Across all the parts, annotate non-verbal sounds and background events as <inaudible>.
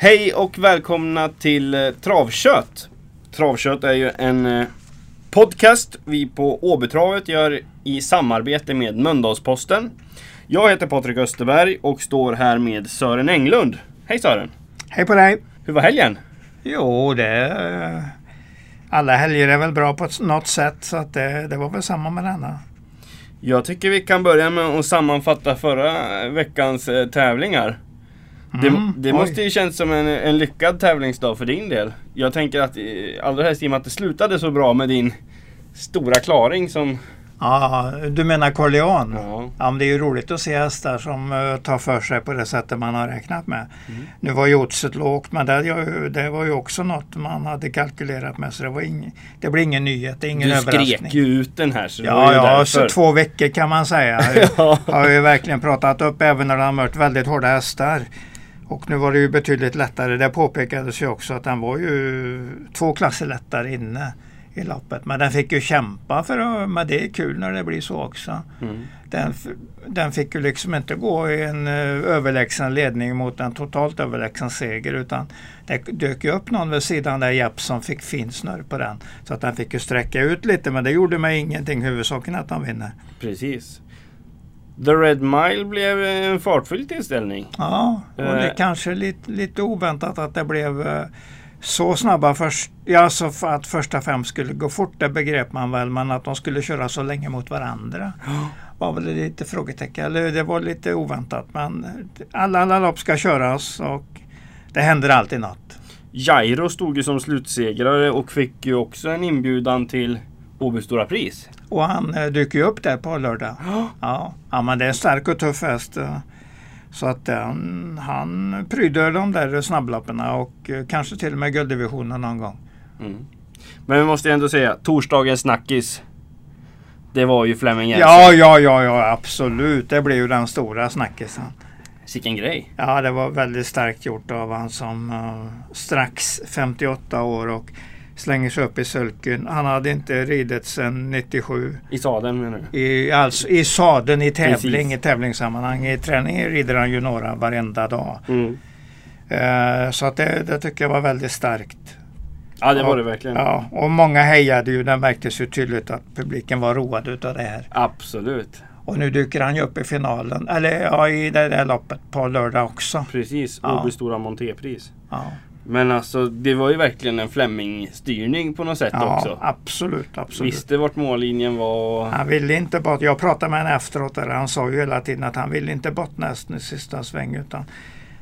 Hej och välkomna till eh, Travkött. Travkött är ju en eh, podcast vi på Åbytravet gör i samarbete med Mölndalsposten. Jag heter Patrik Österberg och står här med Sören Englund. Hej Sören! Hej på dig! Hur var helgen? Jo, det... Alla helger är väl bra på något sätt så att det, det var väl samma med denna. Jag tycker vi kan börja med att sammanfatta förra veckans eh, tävlingar. Det, Mm, det oj. måste ju känns som en, en lyckad tävlingsdag för din del. Jag tänker att, eh, allra helst i och med att det slutade så bra med din stora klaring som... Ja, du menar Corleone? Ja. Ja, men det är ju roligt att se hästar som eh, tar för sig på det sättet man har räknat med. Mm. Nu var ju oddset lågt men det, det, det var ju också något man hade kalkylerat med så det, var ing, det blir ingen nyhet, det ingen Du överraskning. skrek ju ut den här så det Ja, ja därför. så två veckor kan man säga. Ja. <laughs> Jag har ju verkligen pratat upp även när de har mött väldigt hårda hästar. Och nu var det ju betydligt lättare. Det påpekades ju också att den var ju två klasser lättare inne i loppet. Men den fick ju kämpa för att, men det är kul när det blir så också. Mm. Den, den fick ju liksom inte gå i en eh, överlägsen ledning mot en totalt överlägsen seger utan det dök ju upp någon vid sidan där Japp som fick fin snurr på den. Så att den fick ju sträcka ut lite men det gjorde mig ingenting. Huvudsaken att de vinner. Precis. The Red Mile blev en fartfylld tillställning. Ja, och det Eh. är kanske lite, lite oväntat att det blev eh, så snabba först. Ja, så för att första fem skulle gå fort det begrep man väl men att de skulle köra så länge mot varandra <gasps> var väl lite frågetecken. Eller det var lite oväntat men alla, alla lopp ska köras och det händer alltid något. Jairo stod ju som slutsegrare och fick ju också en inbjudan till Åby Stora Pris. Och han eh, dyker ju upp där på lördag. <gasps> Ja, ja men det är en stark och tuff häst. eh. Så att eh, han pryder de där snabbloppen och eh, kanske till och med gulddivisionen någon gång. Mm. Men vi måste ändå säga, torsdagens snackis. Det var ju Flemming. Ja, ja, ja, ja, absolut. Det blev ju den stora snackisen. Sicken grej. Ja, det var väldigt starkt gjort av han som eh, strax 58 år och slänger sig upp i sulken. Han hade inte ridit sedan 97 I sadeln menar du? i, alltså, i sadeln i tävling, Precis. i tävlingssammanhang. I träning rider han ju några varenda dag. Mm. Eh, så att det, det tycker jag var väldigt starkt. Ja det var det verkligen. Ja, och många hejade ju. Det märktes ju tydligt att publiken var road utav det här. Absolut. Och nu dyker han ju upp i finalen, eller ja, i det där loppet på lördag också. Precis. Ja. Åby Stora Montépris. Ja, Men alltså det var ju verkligen en Flemming-styrning på något sätt ja också. absolut, absolut. Visste vart mållinjen var. och- Han ville inte bort. Jag pratade med honom efteråt där han sa ju hela tiden att han ville inte bort nästan i sista sväng utan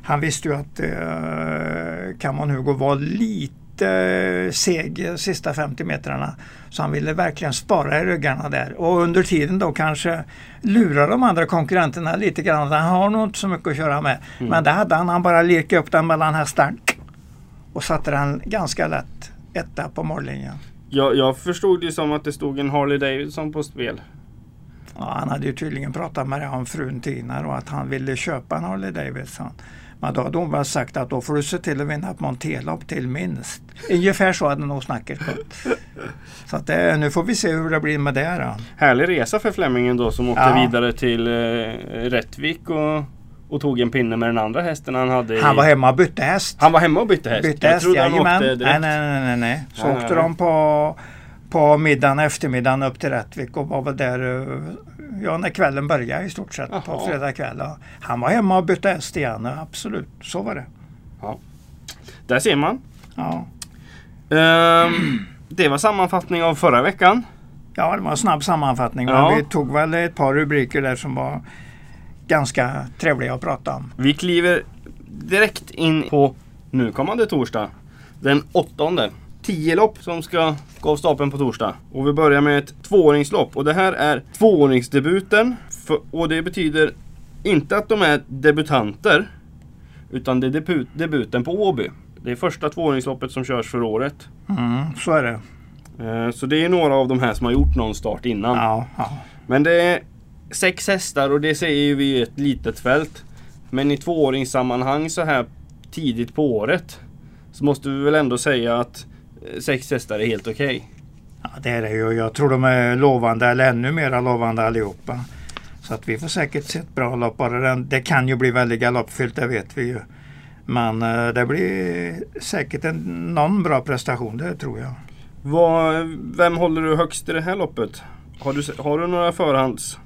han visste ju att eh, Hugo var lite seg sista 50 metrarna. Så han ville verkligen spara i ryggarna där och under tiden då kanske lura de andra konkurrenterna lite grann. Han har nog inte så mycket att köra med. Mm. Men det hade han. Han bara lirkade upp den mellan hästar och satte den ganska lätt etta på mållinjen. Jag, jag förstod det som att det stod en Harley Davidson på spel. Ja, han hade ju tydligen pratat med det om frun Tina och att han ville köpa en Harley Davidson. Men då hade hon väl sagt att då får du se till att vinna ett monterlopp till minst. Ungefär så hade nog snacket gått. Så att det, nu får vi se hur det blir med det då. Härlig resa för Flemmingen då som åkte Ja. vidare till eh, Rättvik och, och tog en pinne med den andra hästen han hade. Han var hemma och bytte häst. Han var hemma och bytte häst? bytte jag häst, trodde han jajamän. åkte Nej, nej, nej, nej, nej. Så Nej, åkte nej, de på, på middagen, eftermiddagen upp till Rättvik och var väl där eh, ja, när kvällen började i stort sett på Jaha. fredag kväll. Han var hemma och bytte häst igen, ja, absolut. Så var det. Där ser man. Ja. Ehm, det var sammanfattning av förra veckan. Ja, det var en snabb sammanfattning. Ja. Vi tog väl ett par rubriker där som var ganska trevliga att prata om. Vi kliver direkt in på nu kommande torsdag. Den åttonde. Tio lopp som ska gå av stapeln på torsdag. Och vi börjar med ett tvååringslopp. Och det här är tvååringsdebuten. För, och det betyder inte att de är debutanter. Utan det är debut, debuten på Åby. Det är första tvååringsloppet som körs för året. Mm, så är det. Eh, Så det är några av de här som har gjort någon start innan. Ja, ja. Men det är sex hästar och det säger vi i ett litet fält. Men i tvååringssammanhang så här tidigt på året så måste vi väl ändå säga att eh, sex hästar är helt okej. ja, det är det ju. Jag tror de är lovande eller ännu mer lovande allihopa. Så att vi får säkert se ett bra lopp. Det kan ju bli väldigt galoppfyllt, det vet vi ju. Men eh, det blir säkert en, någon bra prestation, det tror jag. Vad, vem håller du högst i det här loppet? Har du, har du några förhands...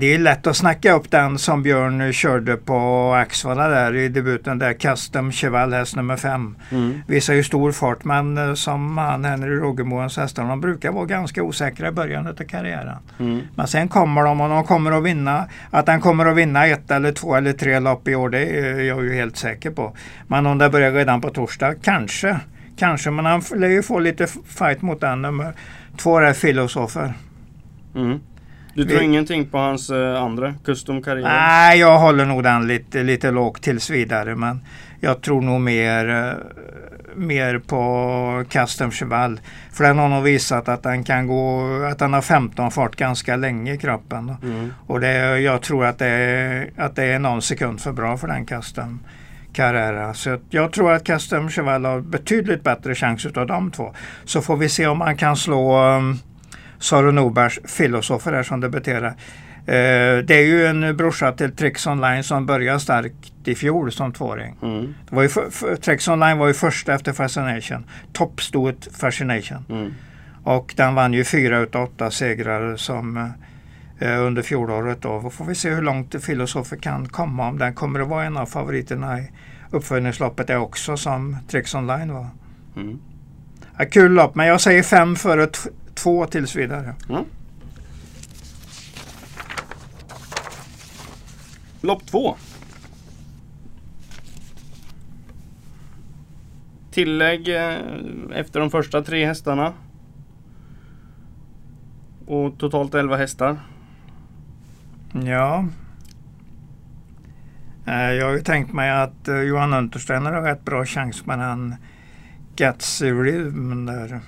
Det är lätt att snacka upp den som Björn körde på Axvalla där i debuten där. Custom Cheval häst nummer fem. Mm. Visar ju stor fart men eh, som han Henry Rogemoens hästar, de brukar vara ganska osäkra i början av karriären. Mm. Men sen kommer de och de kommer att vinna. Att han kommer att vinna ett eller två eller tre lopp i år det är jag ju helt säker på. Men om det börjar redan på torsdag, kanske. Kanske, men han lär ju få lite fight mot den nummer två är Filosofer. Mm. Du tror Vi- ingenting på hans eh, andra, Custom Carrier? Nej, jag håller nog den lite, lite lågt tills vidare. Men jag tror nog mer, eh, mer på Custom Cheval. För den har nog visat att den kan gå, att den har 15 fart ganska länge i kroppen. Mm. Och det, jag tror att det, är, att det är någon sekund för bra för den Custom Carrera. Så jag tror att Custom Cheval har betydligt bättre chans utav de två. Så får vi se om man kan slå um, Saro Norbergs Filosofer här som debuterar. Eh, det är ju en brorsa till Trix Online som började starkt i fjol som tvååring. Mm. Det var ju för, Online var ju första efter Fascination. Toppstået Fascination. Mm. Och den vann ju fyra utav åtta segrar som eh, under fjolåret. Då. Då får vi se hur långt Filosofer kan komma. Om den kommer att vara en av favoriterna i uppföljningsloppet det också som Trix Online var. Mm. Ja, kul lopp men jag säger fem före två tills vidare. Lopp två. Tillägg eh, efter de första tre hästarna. Och totalt 11 hästar. Ja. Eh, Jag har ju tänkt mig att eh, Johan Untersteiner har rätt bra chans med den Gatsy Rhythm där.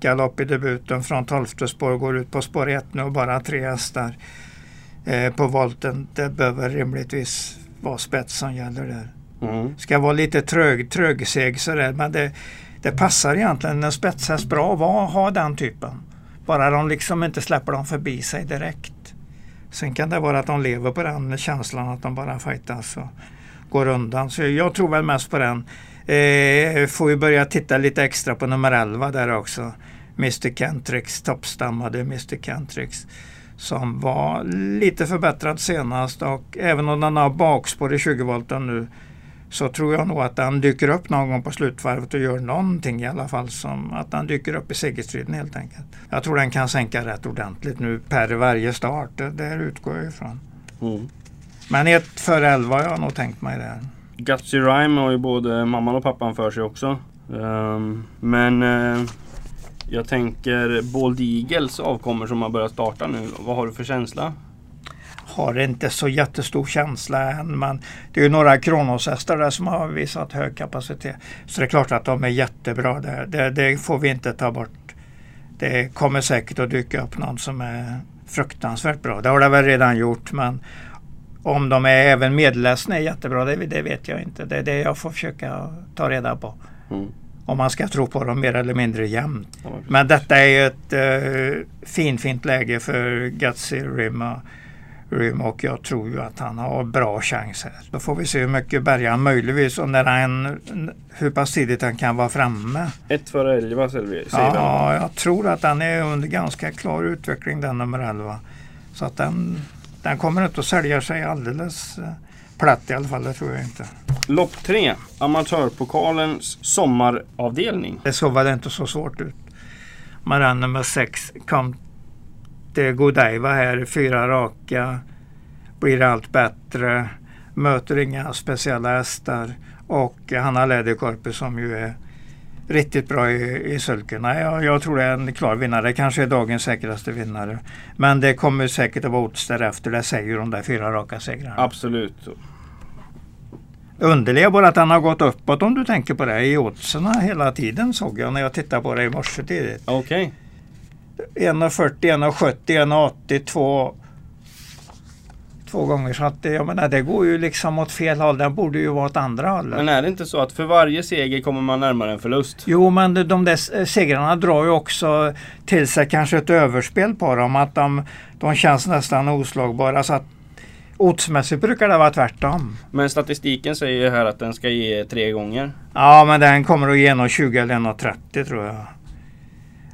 Galopp i debuten från 12 spår går ut på spår 1 nu och bara tre hästar eh, på volten. Det behöver rimligtvis vara spets som gäller där. Mm. Ska vara lite trög, trögseg sådär men det, det passar egentligen en spetshäst bra att ha den typen. Bara de liksom inte släpper dem förbi sig direkt. Sen kan det vara att de lever på den känslan att de bara fightas och går undan. Så jag tror väl mest på den. Eh, får vi börja titta lite extra på nummer 11 där också. Mr Kentrix, toppstammade Mr Kentrix. Som var lite förbättrad senast och även om den har bakspår i 20 volten nu så tror jag nog att den dyker upp någon gång på slutvarvet och gör någonting i alla fall. Som att den dyker upp i segerstriden helt enkelt. Jag tror den kan sänka rätt ordentligt nu per varje start. Det där utgår jag ifrån. Mm. Men ett för elva har jag nog tänkt mig där. Gutsy Rhyme har ju både mamman och pappan för sig också. Ehm, men eh, jag tänker Bald Eagles avkommor som har börjat starta nu. Vad har du för känsla? Har inte så jättestor känsla än men det är ju några Kronoshästar där som har visat hög kapacitet. Så det är klart att de är jättebra Det, Det, det får vi inte ta bort. Det kommer säkert att dyka upp någon som är fruktansvärt bra. Det har det väl redan gjort men om de är även medelläsna är jättebra det, det vet jag inte. Det är det jag får försöka ta reda på. Mm. Om man ska tro på dem mer eller mindre jämnt. Ja. Men detta är ju ett eh, fint, fint läge för Gutsy Rim och, Rim och jag tror ju att han har bra chans här. Då får vi se hur mycket bärgaren möjligtvis och när han, hur pass tidigt han kan vara framme. Ett före 11 säger vi. säger vi. Ja, jag tror att han är under ganska klar utveckling den nummer 11. Så att den, den kommer inte att sälja sig alldeles eh, platt i alla fall, det tror jag inte. Lopp 3. Amatörpokalens sommaravdelning. Det såg väl inte så svårt ut. Maran nummer 6 kom till Godiva här, fyra raka. Blir allt bättre. Möter inga speciella hästar. Och Hanna Läderkorpi som ju är riktigt bra i, i sulkerna. Jag, jag tror det är en klar vinnare. Kanske är dagens säkraste vinnare. Men det kommer säkert att vara odds därefter. Det säger de där fyra raka segrarna. Absolut. Underliga bara att han har gått uppåt om du tänker på det i oddsen hela tiden såg jag när jag tittade på det i morse tidigt. Okej. 1,40, 1,70, 1,80, 2 Två gånger så att det- jag menar, det går ju liksom åt fel håll. Den borde ju vara åt andra hållet. Men är det inte så att för varje seger kommer man närmare en förlust? Jo men de- där segrarna drar ju också till sig kanske ett överspel på dem. Att de, de känns nästan oslagbara. Så att oddsmässigt brukar det vara tvärtom. Men statistiken säger ju här att den ska ge tre gånger. Ja, men den kommer att ge 1,20 eller 1,30 tror jag.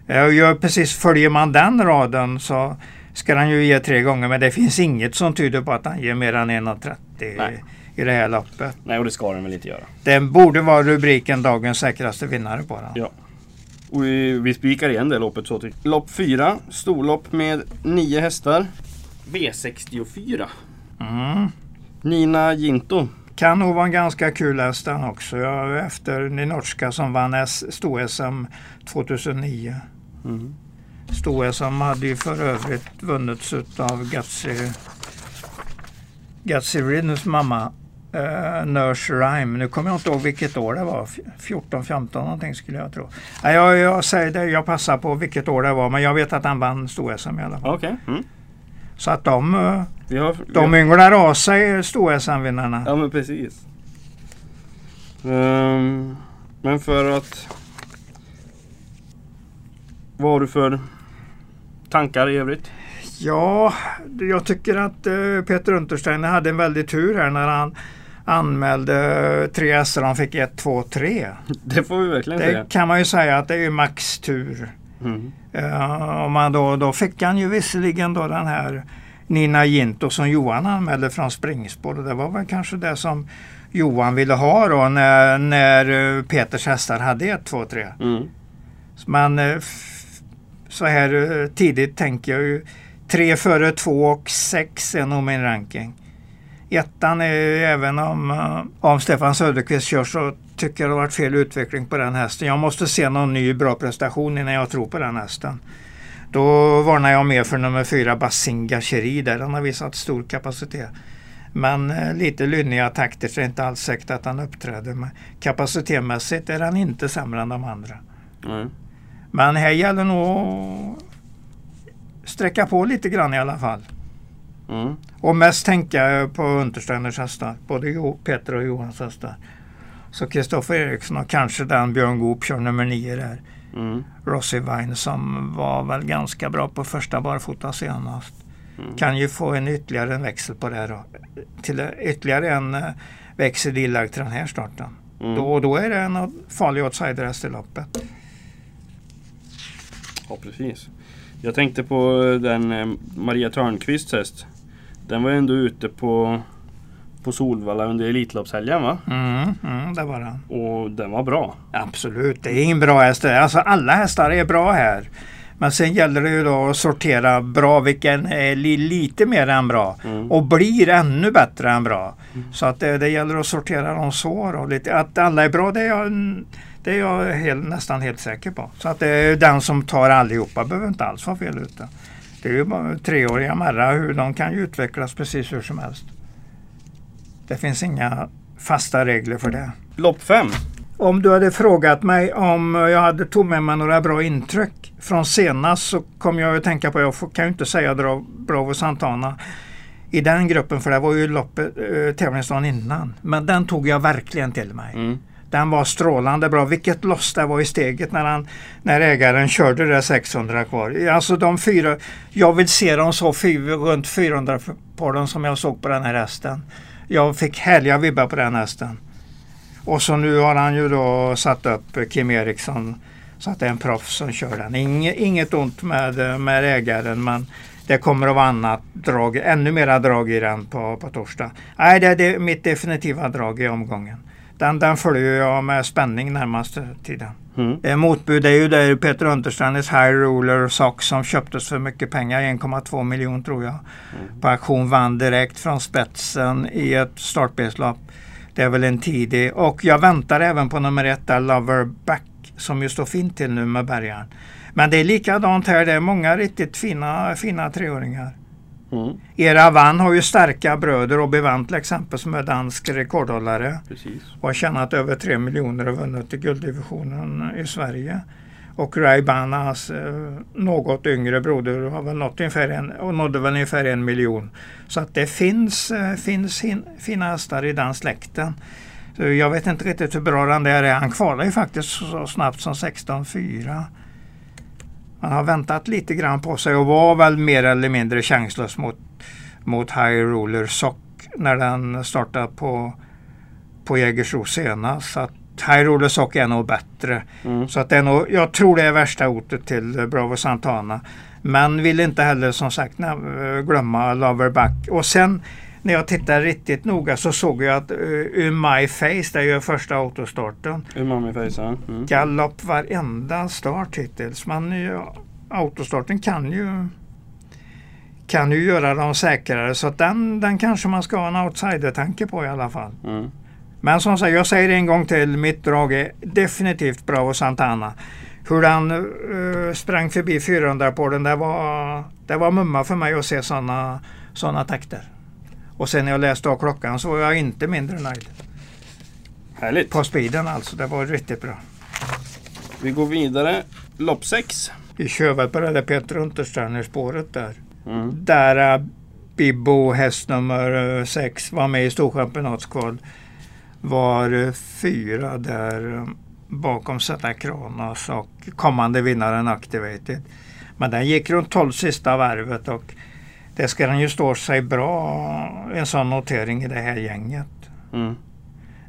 Jag gör precis, följer man den raden så ska den ju ge tre gånger men det finns inget som tyder på att den ger mer än 1,30 i det här loppet. Nej, och det ska den väl inte göra. Den borde vara rubriken dagens säkraste vinnare på den. Ja. Och vi, vi spikar igen det loppet så tycker Lopp 4, storlopp med 9 hästar. V64. Mm. Nina Ginto. Kan nog vara en ganska kul häst den också. Ja, efter Ninorska som vann sto-SM 2009. Mm. Sto-SM hade ju för övrigt vunnits av Gatsi, Gatsi Riddens mamma uh, Nurse Rhyme. Nu kommer jag inte ihåg vilket år det var. 14, 15 någonting skulle jag tro. Nej, jag, jag säger det, jag passar på vilket år det var men jag vet att han vann sto-SM i alla fall. Okej. Mm. Så att de, uh, Vi har, vi de har, ynglar av sig sto-SM-vinnarna. Ja men precis. Ehm, men för att... Vad har du för tankar i övrigt? Ja, jag tycker att uh, Peter Untersteiner hade en väldig tur här när han anmälde tre hästar och han fick 1, 2, 3. Det får vi verkligen säga. Det kan man ju säga att det är max tur. Mm. Uh, man då, då fick han ju visserligen då den här Nina Ginto som Johan anmälde från springspår. Det var väl kanske det som Johan ville ha då när, när uh, Peters hästar hade 1, 2, 3. Mm. Men så här eh, tidigt tänker jag ju Tre före två och sex är nog min ranking. Ettan är ju även om, eh, om Stefan Söderqvist kör så tycker jag det har varit fel utveckling på den hästen. Jag måste se någon ny bra prestation innan jag tror på den hästen. Då varnar jag mer för nummer fyra Basinga Cheri där. Den har visat stor kapacitet. Men eh, lite lynniga takter så är det inte alls säkert att han uppträder. Men kapacitetmässigt är han inte sämre än de andra. Mm. Men här gäller nog att sträcka på lite grann i alla fall. Mm. Och mest tänka på Untersteiners hästar. Både Peter och Johans hästar. Så Kristoffer Eriksson och kanske den Björn Goop kör nummer nio där. Mm. Rossi Vine som var väl ganska bra på första barfota senast. Mm. Kan ju få en ytterligare en växel på det då. Till ytterligare en eh, växel inlagd till den här starten. Mm. Då, då är det en farlig outsiderhäst i loppet. Ja precis. Jag tänkte på den eh, Maria Törnqvists häst. Den var ju ändå ute på, på Solvalla under Elitloppshelgen va? Mm, mm, det var den. Och den var bra. Absolut, det är ingen bra häst. Alltså alla hästar är bra här. Men sen gäller det ju då att sortera bra vilken är li, lite mer än bra Mm. och blir ännu bättre än bra. Så att det, det gäller att sortera dem så. Då, lite. Att alla är bra det är jag, det är jag helt, nästan helt säker på. Så att det är den som tar allihopa behöver inte alls vara fel ute. Det är ju bara treåriga Merra, hur de kan ju utvecklas precis hur som helst. Det finns inga fasta regler för det. Lopp 5. Om du hade frågat mig om jag hade tog med mig några bra intryck från senast så kom jag att tänka på, jag kan ju inte säga Bravo Santana i den gruppen för det var ju loppet, eh, tävlingsdagen innan. Men den tog jag verkligen till mig. Mm. Den var strålande bra. Vilket loss det var i steget när, han, när ägaren körde det 600 kvar. Alltså de fyra, jag vill se dem så fyra, runt 400 på dem som jag såg på den här hästen. Jag fick härliga vibbar på den hästen. Och så nu har han ju då satt upp Kim Eriksson så att det är en proffs som kör den. Inge, inget ont med, med ägaren men det kommer att vara annat drag, ännu mera drag i den på, på torsdag. Nej, det är det, mitt definitiva drag i omgången. Den, den följer jag med spänning närmaste tiden. Mm. Eh, Motbud är ju där Peter Unterstrandes High Roller Sock som köptes för mycket pengar, 1,2 miljoner tror jag. På auktion vann direkt från spetsen i ett startbilslopp. Det är väl en tidig. Och jag väntar även på nummer ett där, Lover Back, som ju står fint till nu med bärgaren. Men det är likadant här, det är många riktigt fina, fina treåringar. Mm. Era Vann har ju starka bröder, Robbie Vann till exempel som är dansk rekordhållare Precis. och har tjänat över 3 miljoner och vunnit i gulddivisionen i Sverige. Och Ray Banas eh, något yngre broder har väl nått ungefär en, och nådde väl ungefär en miljon. Så att det finns, eh, finns hin, fina hästar i den släkten. Så jag vet inte riktigt hur bra den där är. Han kvalar ju faktiskt så snabbt som 16-4. Han har väntat lite grann på sig och var väl mer eller mindre chanslös mot, mot High Roller Sock när den startade på, på Jägersro senast. Så att High Roller Sock är nog bättre. Mm. Så att det är nog, jag tror det är värsta hotet till Bravo Santana. Men vill inte heller som sagt glömma Loverback. Och sen när jag tittade riktigt noga så såg jag att uh, In My Face, det är ju första autostarten. Umami Face, ja. Mm. Galopp varenda start hittills. Men ja, autostarten kan ju kan ju göra dem säkrare så att den, den kanske man ska ha en outsider-tanke på i alla fall. Mm. Men som sagt, jag säger en gång till, mitt drag är definitivt Bravo Santana. Hur den uh, sprang förbi 400 på den, det var, det var mumma för mig att se sådana såna takter. Och sen när jag läste av klockan så var jag inte mindre nöjd. Härligt. På speeden alltså, det var riktigt bra. Vi går vidare. Lopp 6. Vi kör väl på det där Peter Untersteiner-spåret där. Mm. Där Bibbo, häst nummer 6, var med i Storchampionatskval. Var uh, fyra där uh, bakom Zeta Kronos och kommande vinnaren Activated. Men den gick runt 12 sista varvet och det ska den ju stå sig bra, en sån notering i det här gänget. Mm.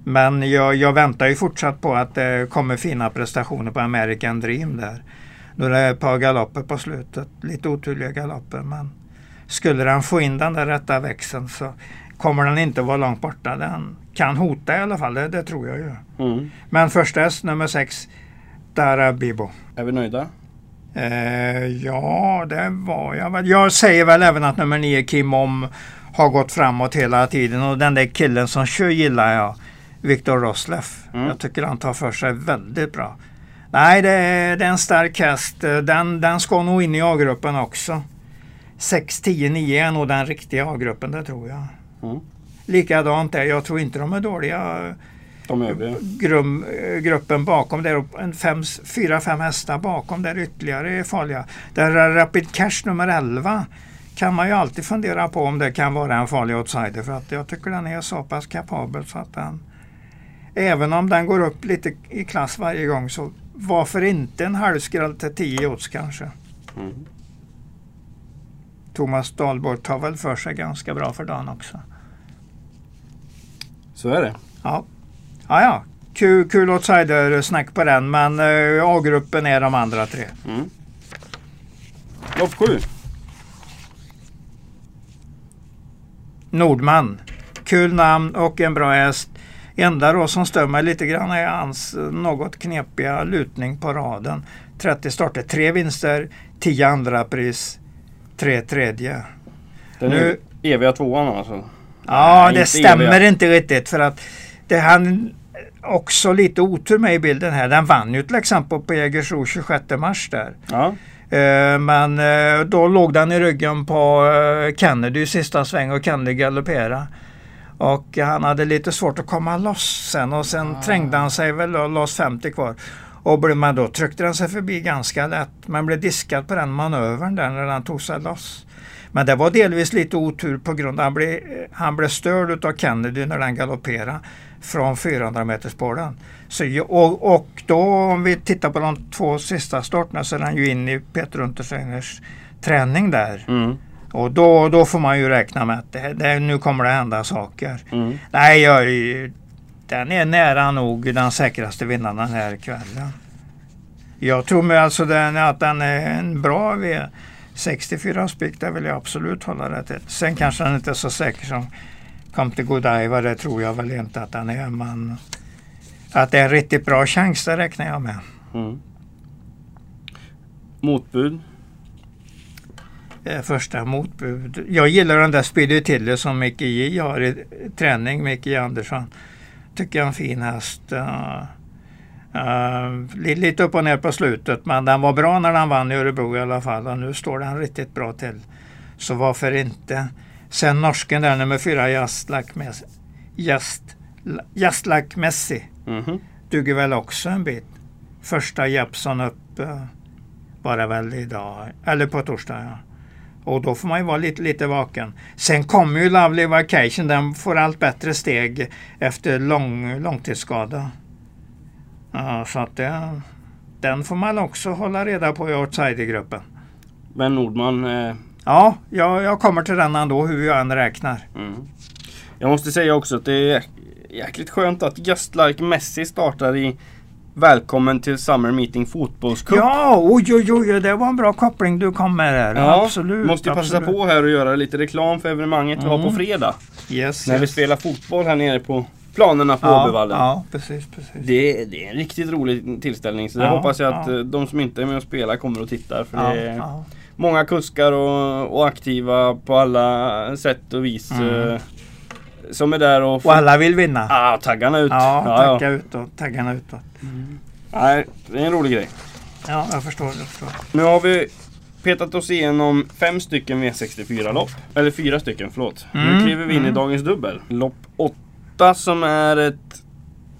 Men jag, jag väntar ju fortsatt på att det kommer fina prestationer på American Dream där. Nu är det ett par galopper på slutet, lite oturliga galopper men skulle den få in den där rätta växeln så kommer den inte vara långt borta. Den kan hota i alla fall, det, det tror jag ju. Mm. Men första häst, nummer sex, är Bibo. Är vi nöjda? Eh, ja, det var jag väl. Jag säger väl även att nummer nio, Kim Om, har gått framåt hela tiden och den där killen som kör gillar jag. Viktor Rosleff. Mm. Jag tycker han tar för sig väldigt bra. Nej, det är, det är en stark häst. Den, den ska nog in i A-gruppen också. 6, 10, 9 är nog den riktiga A-gruppen, det tror jag. Mm. Likadant är jag tror inte de är dåliga. De övriga. Grum, eh, gruppen bakom där, en fem, fyra, fem hästar bakom där ytterligare är farliga. Där är Rapid Cash nummer 11 kan man ju alltid fundera på om det kan vara en farlig outsider för att jag tycker den är så pass kapabel så att den Även om den går upp lite i klass varje gång så varför inte en halvskräll till 10 odds kanske. Mm. Thomas Dahlborg tar väl för sig ganska bra för dagen också. Så är det. Ja, ja, ja. Kul, kul outsider-snack på den men uh, A-gruppen är de andra tre. Mm. Lopp 7. Nordman. Kul namn och en bra häst. Enda då som stör mig lite grann är hans eh, något knepiga lutning på raden. 30 starter, tre vinster, 10 andra pris, tre tredje. Den nu... eviga tvåan alltså. Ja, Nej, det inte stämmer eviga. inte riktigt för att det han också lite otur med i bilden här. Den vann ju till exempel på Jägersro 26 mars där. Ja. Eh, Men eh, då låg den i ryggen på eh, Kennedy i sista sväng och Kennedy galopperade. Och han hade lite svårt att komma loss sen och sen trängde han sig väl och loss 50 kvar. Och blev man då tryckte den sig förbi ganska lätt men blev diskad på den manövern där när den tog sig loss. Men det var delvis lite otur på grund av att han blev, han blev störd av Kennedy när den galopperade från 400 meters spåren. Så, och, och då om vi tittar på de två sista starterna så är han ju in i Peter Untersteiners träning där. Mm. Och då, då får man ju räkna med att det, det, nu kommer det hända saker. Mm. Nej, jag, den är nära nog den säkraste vinnaren den här kvällen. Jag tror med alltså den, att den är en bra V. 64 spik, det vill jag absolut hålla det till. Sen kanske den inte är så säker som To Godiva, det tror jag väl inte att den är. Men att det är en riktigt bra chans, det räknar jag med. Mm. Motbud. Första motbud. Jag gillar den där Speedy som Micke J har i träning, Micke J Andersson. Tycker jag är en fin häst. Uh, li- lite upp och ner på slutet men den var bra när den vann i Örebro i alla fall och nu står den riktigt bra till. Så varför inte? Sen norsken där nummer fyra, Just Like Messi. Just, Like Messi Mhm. duger väl också en bit. Första Jeppson upp eh, det väl idag, eller på torsdag. Ja. Och då får man ju vara lite, lite vaken. Sen kommer ju Lovely Vacation, den får allt bättre steg efter lång, långtidsskada. Ja, så att det, den får man också hålla reda på i outsidergruppen. Men Nordman, eh, Ja, jag, jag kommer till den ändå hur jag än räknar. Mm. Jag måste säga också att det är jäkligt skönt att Just Like Messi startar i Välkommen till Summer Meeting Fotbollscup. Ja, oj, oj, oj, det var en bra koppling du kom med där. Ja, absolut. Måste passa absolut. på här och göra lite reklam för evenemanget vi har på Mm. fredag. Yes, När vi yes. spelar fotboll här nere på planerna på ja, Åbyvallen. ja, precis, precis. Det, det är en riktigt rolig tillställning så det Ja, hoppas jag att ja. eh, de som inte är med och spelar kommer och tittar. För det. Många kuskar och, och aktiva på alla sätt och vis. Mm. eh, Som är där och Och alla vill vinna. ah, taggarna ut. Ja, ja, ja. tagga utåt, taggarna utåt. Nej, det är en rolig grej. Ja, jag förstår. Jag förstår. Nu har vi petat oss igenom fem stycken V64-lopp. Eller fyra stycken, förlåt. nu Mm, kliver vi in i mm. dagens dubbel. Lopp 8 som är ett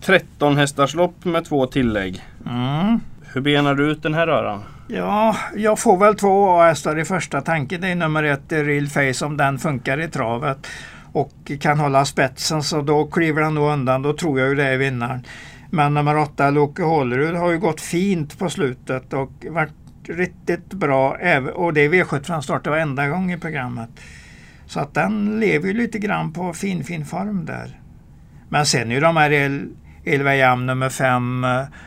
13 hästarslopp med två tillägg. Mm. Hur benar du ut den här röran? Ja, jag får väl två A-hästar i första tanken. Det är nummer ett, Real Face, om den funkar i travet och kan hålla spetsen så då kliver den nog undan. Då tror jag ju det är vinnaren. Men nummer åtta, Loke Hålerud, har ju gått fint på slutet och varit riktigt bra. Och det är V7 från start varenda gång i programmet. Så att den lever ju lite grann på fin, fin form där. Men sen är ju de här Elva Jam nummer 5,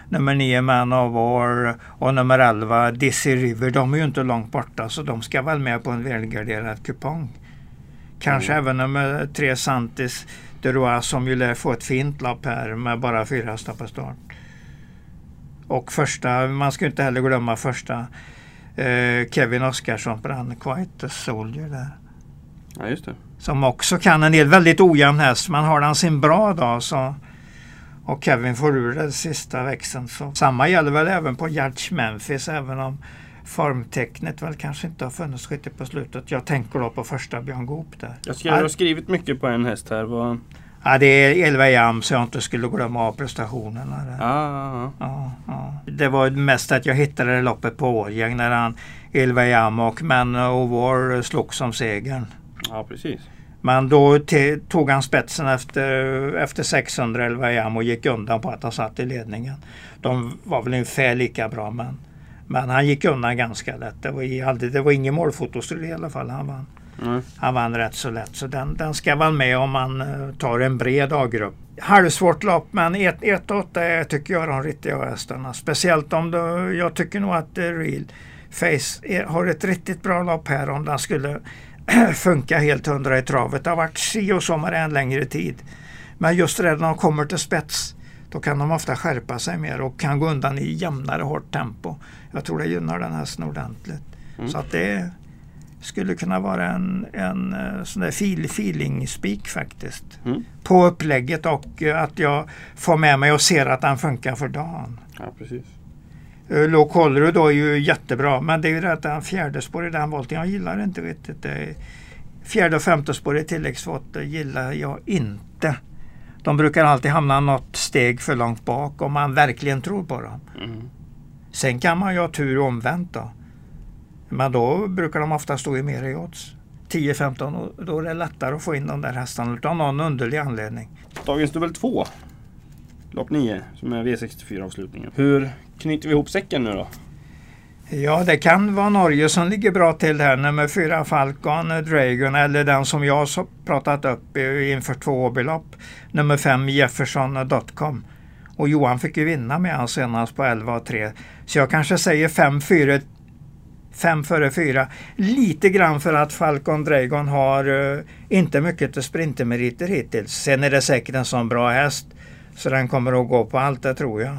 nummer 9 Man of War och nummer 11 Dizzy River. De är ju inte långt borta så de ska väl med på en välgarderad kupong. Kanske även nummer 3 Santis de Roy som ju lär få ett fint lopp här med bara fyra hästar på start. Och första, man ska inte heller glömma första eh, Kevin Oskarsson den Quite a Soldier där. Ja, just det. Som också kan en del. Väldigt ojämn häst. Men har han sin bra dag så och Kevin får ur den sista växeln. Så. Samma gäller väl även på Judge Memphis även om formtecknet väl kanske inte har funnits riktigt på slutet. Jag tänker då på första Björn Goop där. Jag jag har skrivit mycket på en häst här. Vad... Ja, det är 11 jam så jag inte skulle glömma av prestationerna. Där. Ah, Ja, ja. Det var mest att jag hittade det loppet på Årjäng när han 11 jam och Men of War slog som segern. ja, precis. Men då tog han spetsen efter, efter 611 jam och gick undan på att han satt i ledningen. De var väl ungefär lika bra men, men han gick undan ganska lätt. Det var, aldrig, det var ingen målfotostrid i alla fall. Han vann, Nej. han vann rätt så lätt. Så den, den ska vara med om man eh, tar en bred A-grupp. Halvsvårt lopp men 1-8 är tycker jag de riktiga hästarna. Speciellt om det, jag tycker nog att eh, Real Face är, har ett riktigt bra lopp här om den skulle <clears throat> funka helt hundra i travet. Det har varit si och så med det en längre tid. Men just det där när de kommer till spets då kan de ofta skärpa sig mer och kan gå undan i jämnare hårt tempo. Jag tror det gynnar den hästen ordentligt. Mm. Så att det skulle kunna vara en, en eh, sån där feel, feeling-spik faktiskt. Mm. På upplägget och eh, att jag får med mig och ser att den funkar för dagen. Ja, precis. Colorado då är ju jättebra men det är ju det att den fjärde spår i den volten, jag gillar inte riktigt det. Fjärde och femte spår i tilläggsvåt det gillar jag inte. De brukar alltid hamna något steg för långt bak om man verkligen tror på dem. Mm. Sen kan man ju ha tur omvänt då. Men då brukar de ofta stå i mer i odds. 10-15 och då är det lättare att få in de där hästarna utan någon underlig anledning. Dagens dubbel 2. Lopp 9 som är V64-avslutningen. Hur knyter vi ihop säcken nu då? Ja, det kan vara Norge som ligger bra till här. Nummer fyra Falcon Dragon eller den som jag har pratat upp inför två belopp. Nummer fem Jefferson.com. Och Johan fick ju vinna med han senast på 11 och 3. Så jag kanske säger 5 4 5 före 4. Lite grann för att Falcon Dragon har uh, inte mycket till sprintermeriter hittills. Sen är det säkert en sån bra häst så den kommer att gå på allt, det tror jag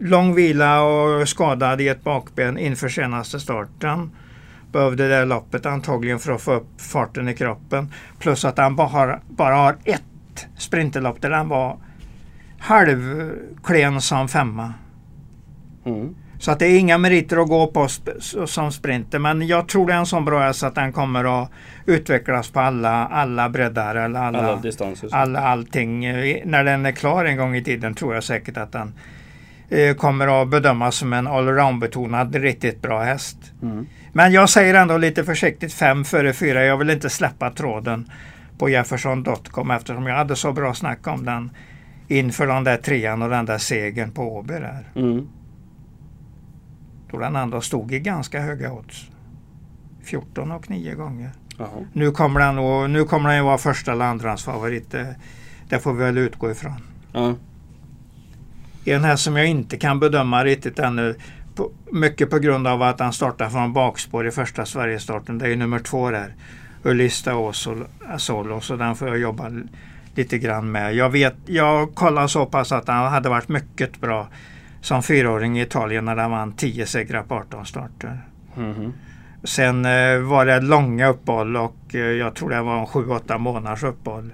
lång vila och skadad i ett bakben inför senaste starten. Behövde det loppet antagligen för att få upp farten i kroppen. Plus att han bara har, bara har ett sprinterlopp där han var halvklen som femma. Mm. Så att det är inga meriter att gå på som sprinter. Men jag tror det är en sån bra häst att den kommer att utvecklas på alla, alla breddar. Eller alla, Alla distanser. alla, allting. Eh, När den är klar en gång i tiden tror jag säkert att den kommer att bedömas som en allround-betonad riktigt bra häst. Mm. Men jag säger ändå lite försiktigt 5 före 4. Jag vill inte släppa tråden på Jefferson.com eftersom jag hade så bra snack om den inför den där trean och den där segern på Åby där. Mm. Då den ändå stod i ganska höga odds. 14 och 9 gånger. Nu kommer och, nu kommer han ju vara första eller andrahandsfavorit. Det, det får vi väl utgå ifrån. Ja. En häst som jag inte kan bedöma riktigt ännu. På, mycket på grund av att han startar från bakspår i första Sverigestarten. Det är nummer två där. Ulista Solo. Så den får jag jobba lite grann med. Jag, vet, jag kollade så pass att han hade varit mycket bra som fyraåring i Italien när han vann 10 segrar på 18 starter. Mhm. Sen eh, var det långa uppehåll och eh, jag tror det var en 7-8 månaders uppehåll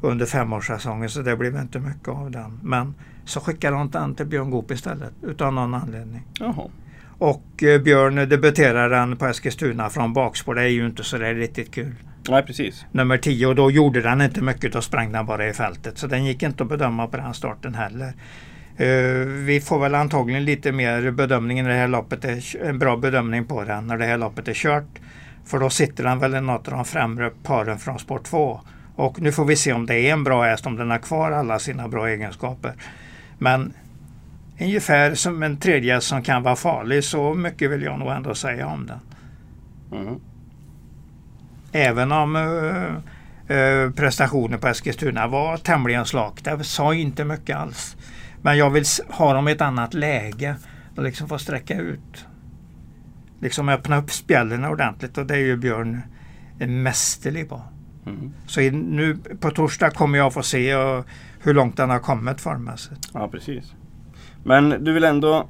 under femårssäsongen så det blev inte mycket av den. Men så skickade de den till Björn Goop istället utav någon anledning. Jaha. Och eh, Björn debuterar den på Eskilstuna från bakspår. Det är ju inte så där riktigt kul. Nej, precis. Nummer 10 och då gjorde den inte mycket. Då sprang den bara i fältet. Så den gick inte att bedöma på den starten heller. Eh, vi får väl antagligen lite mer bedömning när det här loppet är en bra bedömning på den när det här loppet är kört. För då sitter den väl i något av de främre paren från sport 2. Och nu får vi se om det är en bra häst, om den har kvar alla sina bra egenskaper. Men ungefär som en tredje som kan vara farlig, så mycket vill jag nog ändå säga om den. Mhm. Även om uh, uh, prestationen på Eskilstuna var tämligen slak. Det sa inte mycket alls. Men jag vill ha dem i ett annat läge och liksom få sträcka ut. Liksom öppna upp spjällen ordentligt och det är ju Björn en mästerlig på. Mhm. Så nu på torsdag kommer jag få se uh, hur långt den har kommit formmässigt. Ja, precis. Men du vill ändå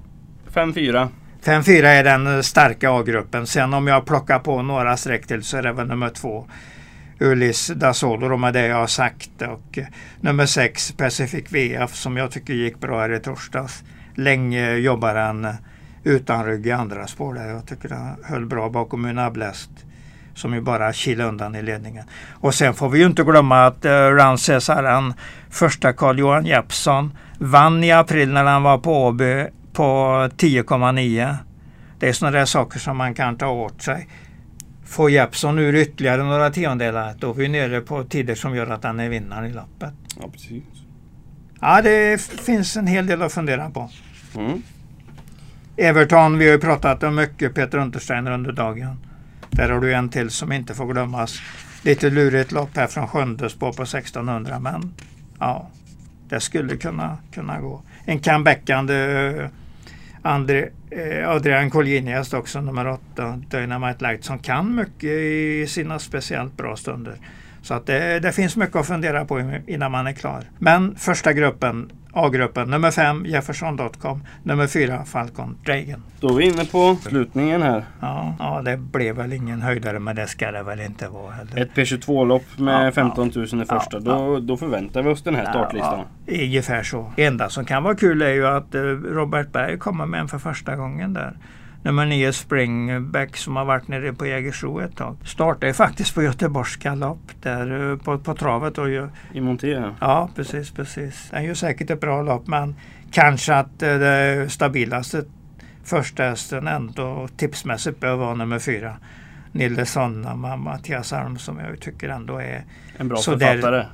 5-4. 5-4 är den eh, starka A-gruppen. Sen om jag plockar på några streck till så är det väl nummer två. Ulis da Solo med det jag har sagt. Och eh, nummer 6 Pacific VF som jag tycker gick bra här i torsdags. Länge jobbar han eh, utan rygg i andra spår där. Jag tycker han höll bra bakom Una Blest. Som ju bara kilade undan i ledningen. Och sen får vi ju inte glömma att uh, Rances han första Carl-Johan Jeppsson vann i april när han var på Åby på 10,9. Det är sådana där saker som man kan ta åt sig. Får Jeppsson ur ytterligare några tiondelar då är vi nere på tider som gör att han är vinnare i loppet. Ja, precis. Ja, det finns en hel del att fundera på. Mm. Everton, vi har ju pratat om mycket Peter Untersteiner under dagen. Där har du en till som inte får glömmas. Lite lurigt lopp här från sjunde spår på 1600 men ja, det skulle kunna, kunna gå. En comebackande eh, André, eh, Adrian Colginias också, nummer åtta, Dynamite Light, som kan mycket i sina speciellt bra stunder. Så att det, det finns mycket att fundera på innan man är klar. Men första gruppen, A-gruppen, nummer fem Jefferson.com, nummer fyra Falcon Dragon. Då är vi inne på slutningen här. Ja, ja, det blev väl ingen höjdare men det ska det väl inte vara heller. Ett P22-lopp med Ja, 15 000 i första. Ja, Då, då förväntar vi oss den här startlistan. Ja, ungefär så. Det enda som kan vara kul är ju att eh, Robert Berg kommer med en för första gången där. Nummer 9 Springback som har varit nere på Jägersro ett tag. Startade faktiskt på Göteborgs galopp där eh, på, på travet. Och ju, I Monté. ja. precis, precis. Det är ju säkert ett bra lopp men kanske att eh, det stabilaste första hästen ändå tipsmässigt bör vara nummer 4. Nille Sonna med Mattias Alm som jag tycker ändå är En bra där- författare.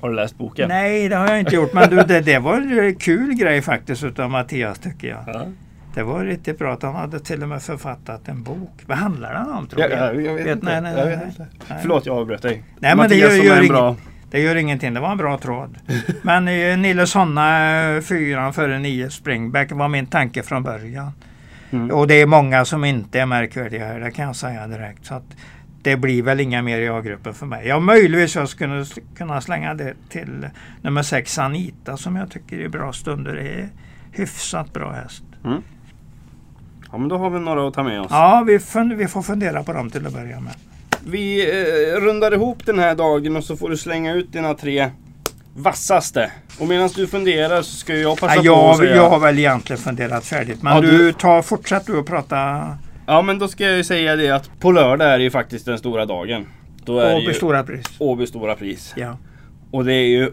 Har du läst boken? Nej, det har jag inte gjort. Men du, det, det var en kul grej faktiskt utav Mattias tycker jag. Ja. Det var riktigt bra att han hade till och med författat en bok. Vad handlar den om tror du? ja, jag vet, Vet- inte. nej, nej, jag vet inte. Nej. Förlåt, jag avbröt dig. Nej, men det gör- gör inget. bra... Det gör ingenting, det var en bra tråd. <laughs> Men eh, Nille Sonna, eh, fyran före nio springback var min tanke från början. Mm. Och det är många som inte är märkvärdiga här, det kan jag säga direkt. Så att det blir väl inga mer i A-gruppen för mig. Ja, möjligtvis jag skulle kunna slänga det till nummer sex Anita som jag tycker är bra stunder. Är hyfsat bra häst. Ja, men då har vi några att ta med oss. Ja, vi, vi får fundera på dem till att börja med. Vi eh, rundar ihop den här dagen och så får du slänga ut dina tre vassaste. Och medan du funderar så ska jag passa Ja, på jag, att säga... jag har väl egentligen funderat färdigt. Men Ja, du, du- tar, fortsätt du att prata Ja, men då ska jag ju säga det att på lördag är det ju faktiskt den stora dagen. Då är det Åby ju stora pris. Åby stora pris. Ja. Och det är ju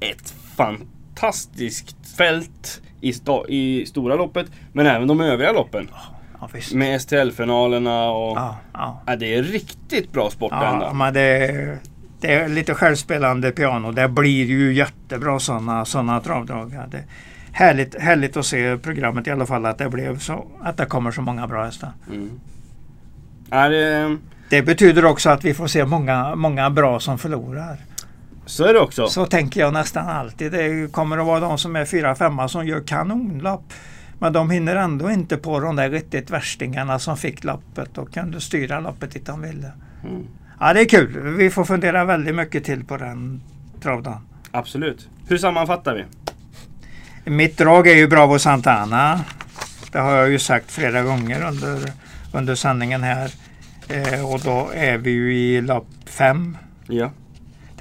ett fantastiskt fält i, sta- i stora loppet. Men även de övriga loppen. Ja. Med STL-finalerna och... Ja, ja. Ja, det är riktigt bra sport ja men det, det är lite självspelande piano. Det blir ju jättebra sådana såna travdrag. Det, härligt, härligt att se programmet i alla fall att det blev så att det kommer så många bra hästar. Mm. det, Det betyder också att vi får se många, många bra som förlorar. Så är det också. Så tänker jag nästan alltid. Det kommer att vara de som är fyra, femma som gör kanonlopp. Men de hinner ändå inte på de där riktigt värstingarna som fick loppet och kunde styra loppet dit de ville. Mm. Ja, det är kul. Vi får fundera väldigt mycket till på den travdagen. Absolut. Hur sammanfattar vi? Mitt drag är ju Bravo Santana. Det har jag ju sagt flera gånger under, under sändningen här. Eh, och då är vi ju i lopp fem. Ja.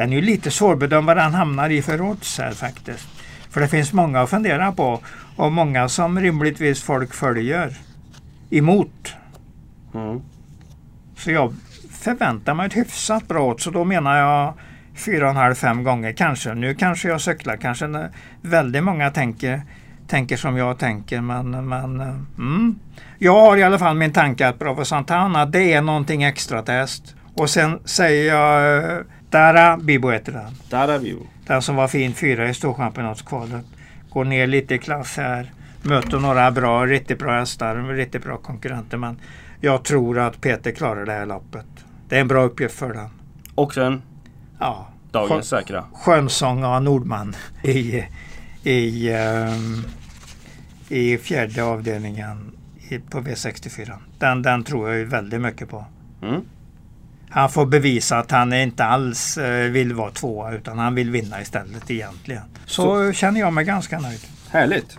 Den är ju lite svårbedömd vad den hamnar i för odds här faktiskt. För det finns många att fundera på och många som rimligtvis folk följer emot. Mm. Så jag förväntar mig ett hyfsat bra odds och då menar jag fyra och halv, fem gånger kanske. Nu kanske jag cyklar, kanske väldigt många tänker, tänker som jag tänker men, men eh, mm. Jag har i alla fall min tanke att Bravo Santana det är någonting extra test. Och sen säger jag eh, Dara Bibo heter den. Är vi. Den som var fin fyra i Storchampionatskvalet. Går ner lite i klass här. Möter några bra, riktigt bra hästar, riktigt bra konkurrenter. Men jag tror att Peter klarar det här loppet. Det är en bra uppgift för den. Och sen Ja. dagens säkra. Skönsång av Nordman i, i, ehm, i fjärde avdelningen i, på V64. Den, den tror jag väldigt mycket på. Mm. Han får bevisa att han inte alls eh, vill vara tvåa utan han vill vinna istället egentligen. Så, känner jag mig ganska nöjd. Härligt.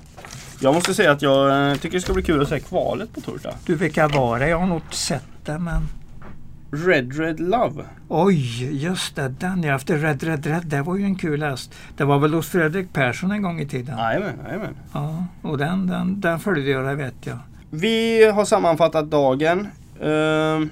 Jag måste säga att jag eh, tycker det ska bli kul att se kvalet på torsdag. Du, vilka var det? Jag har nog sett det men... Red Red Love. Oj, just det. Den jag efter Red Red Red. Det var ju en kul häst. Det var väl hos Fredrik Persson en gång i tiden. Jajamän, jajamän. Ja, och den, den, den följde jag, det vet jag. Vi har sammanfattat dagen. Ehm,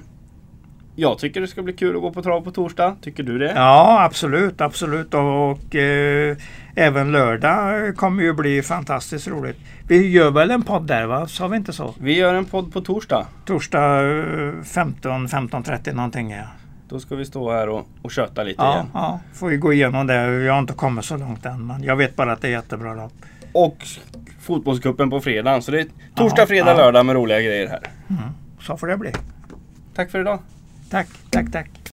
jag tycker det ska bli kul att gå på trav på torsdag. Tycker du det? Ja, absolut, absolut. Och, och eh, även lördag kommer ju bli fantastiskt roligt. Vi gör väl en podd där va? Sa vi inte så? Vi gör en podd på torsdag. Torsdag eh, 15, 15.30 någonting ja. Då ska vi stå här och, och köta lite Ja, igen. ja, får vi gå igenom det. Jag har inte kommit så långt än. Men jag vet bara att det är jättebra lopp. Och fotbollscupen på fredag. Så det är torsdag, Ja, fredag, ja. lördag med roliga grejer här. Mm, så får det bli. Tack för idag. Tack, tack, tack.